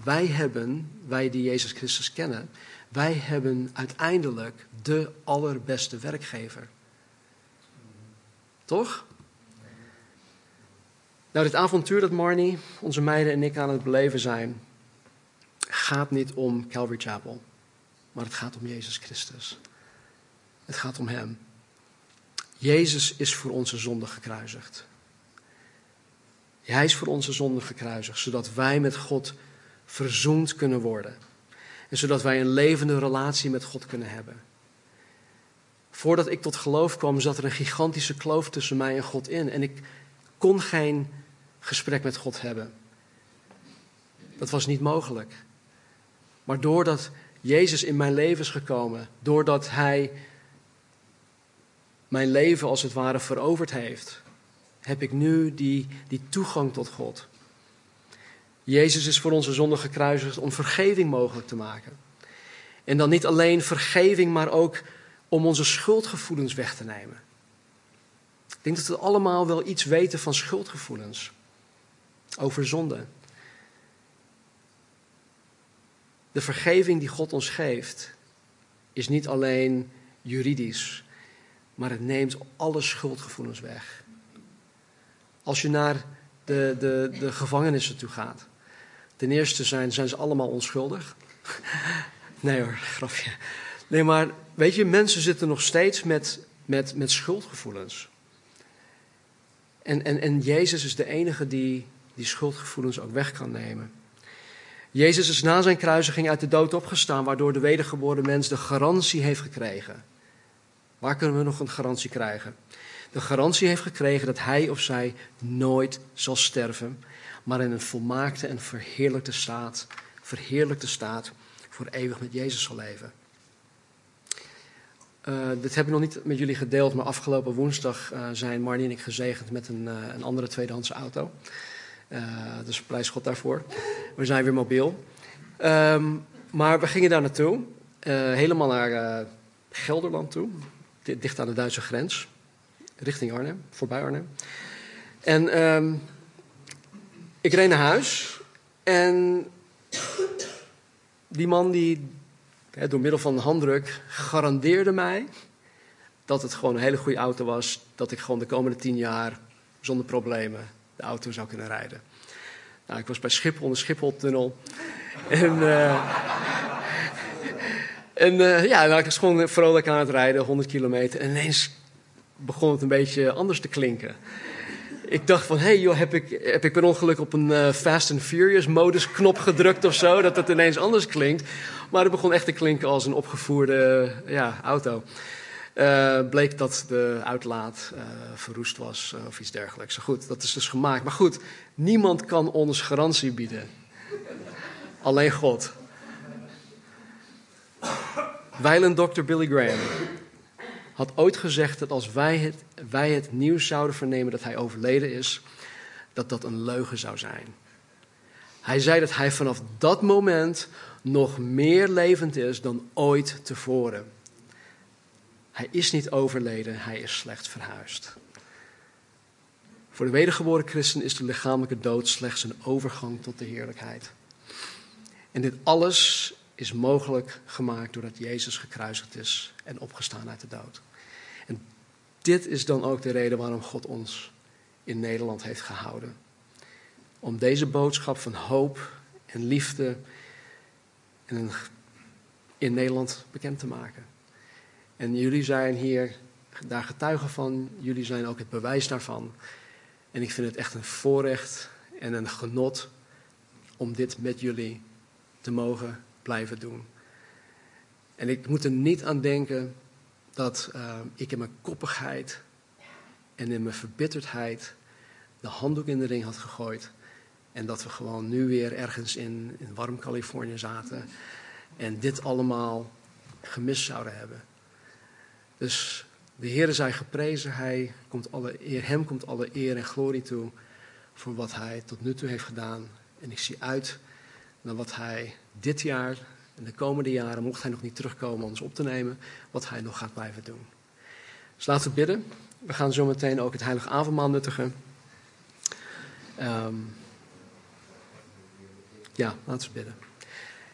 wij hebben, wij die Jezus Christus kennen, wij hebben uiteindelijk de allerbeste werkgever. Toch? Nou, dit avontuur dat Marnie, onze meiden en ik aan het beleven zijn, gaat niet om Calvary Chapel, maar het gaat om Jezus Christus. Het gaat om Hem. Jezus is voor onze zonde gekruisigd. Hij is voor onze zonde gekruisigd, zodat wij met God verzoend kunnen worden. En zodat wij een levende relatie met God kunnen hebben. Voordat ik tot geloof kwam, zat er een gigantische kloof tussen mij en God in. En ik kon geen gesprek met God hebben. Dat was niet mogelijk. Maar doordat Jezus in mijn leven is gekomen, doordat Hij mijn leven als het ware veroverd heeft, heb ik nu die, die toegang tot God. Jezus is voor onze zonde gekruisigd om vergeving mogelijk te maken. En dan niet alleen vergeving, maar ook om onze schuldgevoelens weg te nemen. Ik denk dat we allemaal wel iets weten van schuldgevoelens. Over zonde. De vergeving die God ons geeft, is niet alleen juridisch, maar het neemt alle schuldgevoelens weg. Als je naar de, de, de gevangenissen toe gaat, ten eerste zijn, zijn ze allemaal onschuldig. Nee hoor, grapje. Nee, maar weet je, mensen zitten nog steeds met, met, met schuldgevoelens. En, en, en Jezus is de enige die die schuldgevoelens ook weg kan nemen. Jezus is na zijn kruisiging uit de dood opgestaan, waardoor de wedergeboren mens de garantie heeft gekregen. Waar kunnen we nog een garantie krijgen? De garantie heeft gekregen dat hij of zij nooit zal sterven, maar in een volmaakte en verheerlijkte staat, verheerlijkte staat voor eeuwig met Jezus zal leven. Uh, dit heb ik nog niet met jullie gedeeld, maar afgelopen woensdag uh, zijn Marnie en ik gezegend met een, uh, een andere tweedehands auto. dus prijs God daarvoor. We zijn weer mobiel. Um, maar we gingen daar naartoe, helemaal naar Gelderland toe, dicht aan de Duitse grens, richting Arnhem, voorbij Arnhem. En um, ik reed naar huis en die man die door middel van een handdruk garandeerde mij dat het gewoon een hele goede auto was. Dat ik gewoon de komende tien jaar zonder problemen de auto zou kunnen rijden. Nou, ik was bij Schiphol, de Schipholtunnel. En, uh, en uh, ja, nou, ik was gewoon vrolijk aan het rijden, 100 kilometer. En ineens begon het een beetje anders te klinken ik dacht van, hé hey joh, heb ik, heb ik per ongeluk op een uh, Fast and Furious modus knop gedrukt of zo, dat het ineens anders klinkt. Maar het begon echt te klinken als een opgevoerde ja, auto. Uh, bleek dat de uitlaat uh, verroest was of iets dergelijks. Goed, dat is dus gemaakt. Maar goed, niemand kan ons garantie bieden. Alleen God. Wijlen Dr. Billy Graham had ooit gezegd dat als wij het, wij het nieuws zouden vernemen dat hij overleden is, dat dat een leugen zou zijn. Hij zei dat hij vanaf dat moment nog meer levend is dan ooit tevoren. Hij is niet overleden, hij is slechts verhuisd. Voor de wedergeboren christen is de lichamelijke dood slechts een overgang tot de heerlijkheid. En dit alles is mogelijk gemaakt doordat Jezus gekruisigd is en opgestaan uit de dood. Dit is dan ook de reden waarom God ons in Nederland heeft gehouden. Om deze boodschap van hoop en liefde in Nederland bekend te maken. En jullie zijn hier daar getuigen van, jullie zijn ook het bewijs daarvan. En ik vind het echt een voorrecht en een genot om dit met jullie te mogen blijven doen. En ik moet er niet aan denken dat uh, ik in mijn koppigheid en in mijn verbitterdheid de handdoek in de ring had gegooid. En dat we gewoon nu weer ergens in, in warm Californië zaten. En dit allemaal gemist zouden hebben. Dus de Heer zij geprezen. Hij komt alle eer, hem komt alle eer en glorie toe. Voor wat hij tot nu toe heeft gedaan. En ik zie uit naar wat hij dit jaar en de komende jaren, mocht hij nog niet terugkomen om ons op te nemen, wat hij nog gaat blijven doen. Dus laten we bidden. We gaan zo meteen ook het heilige avondmaal nuttigen. Um, ja, laten we bidden.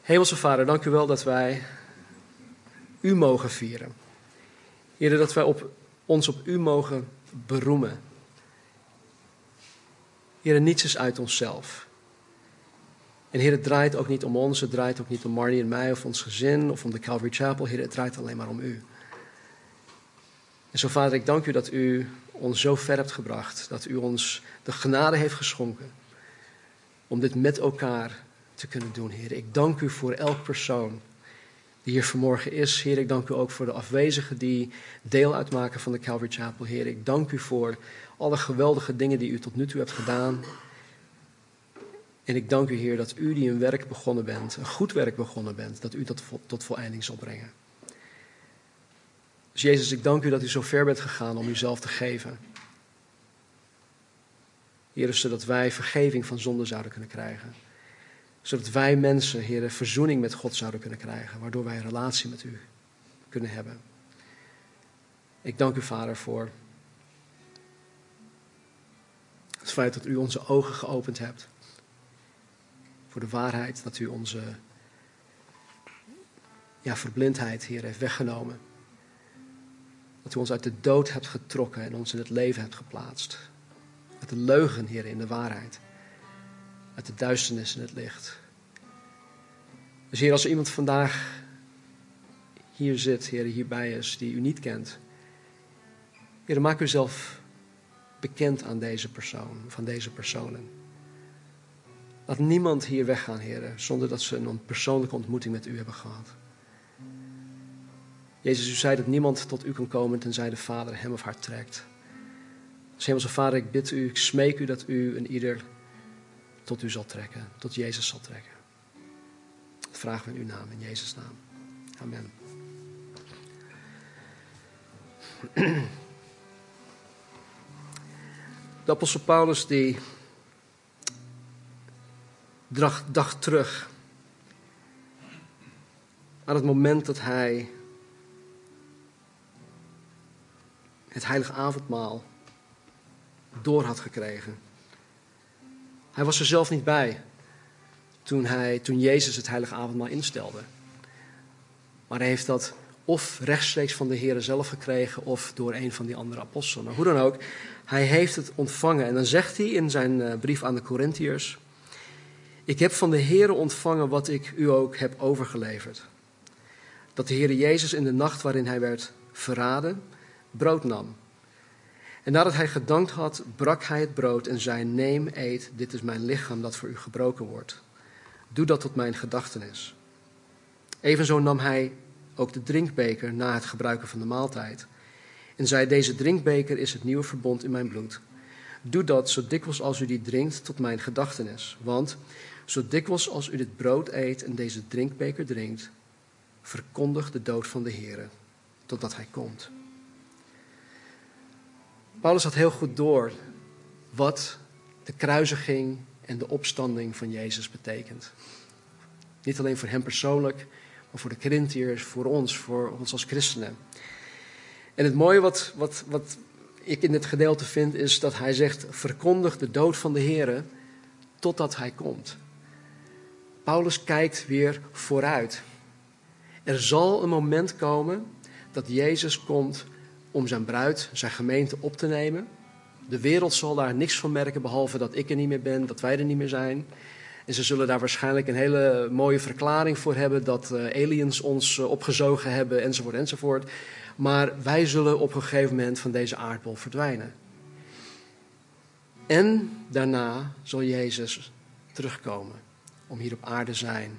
Hemelse Vader, dank u wel dat wij u mogen vieren. Heer, dat wij op, ons op u mogen beroemen. Heer, niets is uit onszelf. En Heer, het draait ook niet om ons, het draait ook niet om Marnie en mij of ons gezin of om de Calvary Chapel. Heer, het draait alleen maar om U. En zo, Vader, ik dank U dat U ons zo ver hebt gebracht, dat U ons de genade heeft geschonken om dit met elkaar te kunnen doen, Heer. Ik dank u voor elk persoon die hier vanmorgen is. Heer, ik dank u ook voor de afwezigen die deel uitmaken van de Calvary Chapel. Heer, ik dank u voor alle geweldige dingen die u tot nu toe hebt gedaan. En ik dank u, Heer, dat u die een werk begonnen bent, een goed werk begonnen bent, dat u dat tot voleinding zal brengen. Dus Jezus, ik dank u dat u zo ver bent gegaan om uzelf te geven. Heer, zodat wij vergeving van zonde zouden kunnen krijgen. Zodat wij mensen, Heer, verzoening met God zouden kunnen krijgen, waardoor wij een relatie met u kunnen hebben. Ik dank u, Vader, voor het feit dat u onze ogen geopend hebt. Voor de waarheid dat u onze ja, verblindheid, Heer, heeft weggenomen. Dat u ons uit de dood hebt getrokken en ons in het leven hebt geplaatst. Uit de leugen, Heer, in de waarheid. Uit de duisternis in het licht. Dus Heer, als er iemand vandaag hier zit, Heer, hierbij is, die u niet kent. Heer, maak uzelf bekend aan deze persoon, van deze personen. Laat niemand hier weggaan, Heer, zonder dat ze een persoonlijke ontmoeting met u hebben gehad. Jezus, u zei dat niemand tot u kan komen tenzij de Vader hem of haar trekt. Dus Hemelse Vader, ik bid u, ik smeek u dat u en ieder tot u zal trekken, tot Jezus zal trekken. Dat vragen we in uw naam, in Jezus' naam. Amen. De apostel Paulus die dacht terug aan het moment dat hij het heilige avondmaal door had gekregen. Hij was er zelf niet bij toen, hij, toen Jezus het heilige avondmaal instelde. Maar hij heeft dat of rechtstreeks van de Heer zelf gekregen of door een van die andere apostelen. Maar hoe dan ook, hij heeft het ontvangen. En dan zegt hij in zijn eh, brief aan de Corinthiërs: Ik heb van de Heer ontvangen wat ik u ook heb overgeleverd. Dat de Heer Jezus in de nacht waarin hij werd verraden, brood nam. En nadat hij gedankt had, brak hij het brood en zei: Neem, eet, dit is mijn lichaam dat voor u gebroken wordt. Doe dat tot mijn gedachtenis. Evenzo nam hij ook de drinkbeker na het gebruiken van de maaltijd. En zei: Deze drinkbeker is het nieuwe verbond in mijn bloed. Doe dat zo dikwijls als u die drinkt tot mijn gedachtenis. Want zo dikwijls als u dit brood eet en deze drinkbeker drinkt, verkondig de dood van de Heer totdat hij komt. Paulus had heel goed door wat de kruisiging en de opstanding van Jezus betekent. Niet alleen voor hem persoonlijk, maar voor de Corinthiërs, voor ons, voor ons als christenen. En het mooie wat, wat, wat ik in dit gedeelte vind, is dat hij zegt: verkondig de dood van de Heer totdat hij komt. Paulus kijkt weer vooruit. Er zal een moment komen dat Jezus komt om zijn bruid, zijn gemeente op te nemen. De wereld zal daar niks van merken, behalve dat ik er niet meer ben, dat wij er niet meer zijn. En ze zullen daar waarschijnlijk een hele mooie verklaring voor hebben dat uh, aliens ons uh, opgezogen hebben, enzovoort, enzovoort. Maar wij zullen op een gegeven moment van deze aardbol verdwijnen. En daarna zal Jezus terugkomen om hier op aarde zijn,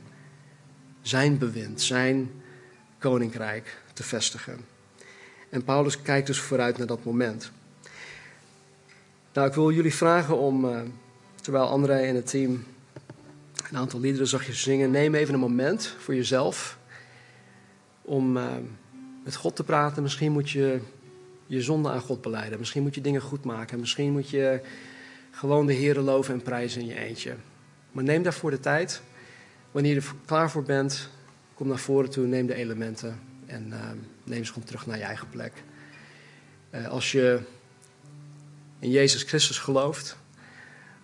zijn bewind, zijn koninkrijk te vestigen. En Paulus kijkt dus vooruit naar dat moment. Nou, ik wil jullie vragen om, uh, terwijl André en het team een aantal liederen zag je zingen, neem even een moment voor jezelf om uh, met God te praten. Misschien moet je je zonde aan God beleiden. Misschien moet je dingen goed maken. Misschien moet je gewoon de Heer loven en prijzen in je eentje. Maar neem daarvoor de tijd. Wanneer je er klaar voor bent, kom naar voren toe, neem de elementen en uh, neem ze gewoon terug naar je eigen plek. Uh, als je in Jezus Christus gelooft,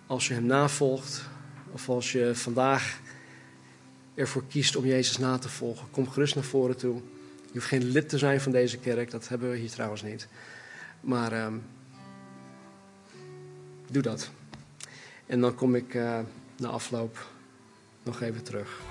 als je Hem navolgt, of als je vandaag ervoor kiest om Jezus na te volgen, kom gerust naar voren toe. Je hoeft geen lid te zijn van deze kerk, dat hebben we hier trouwens niet. Maar uh, doe dat. En dan kom ik uh, na afloop nog even terug.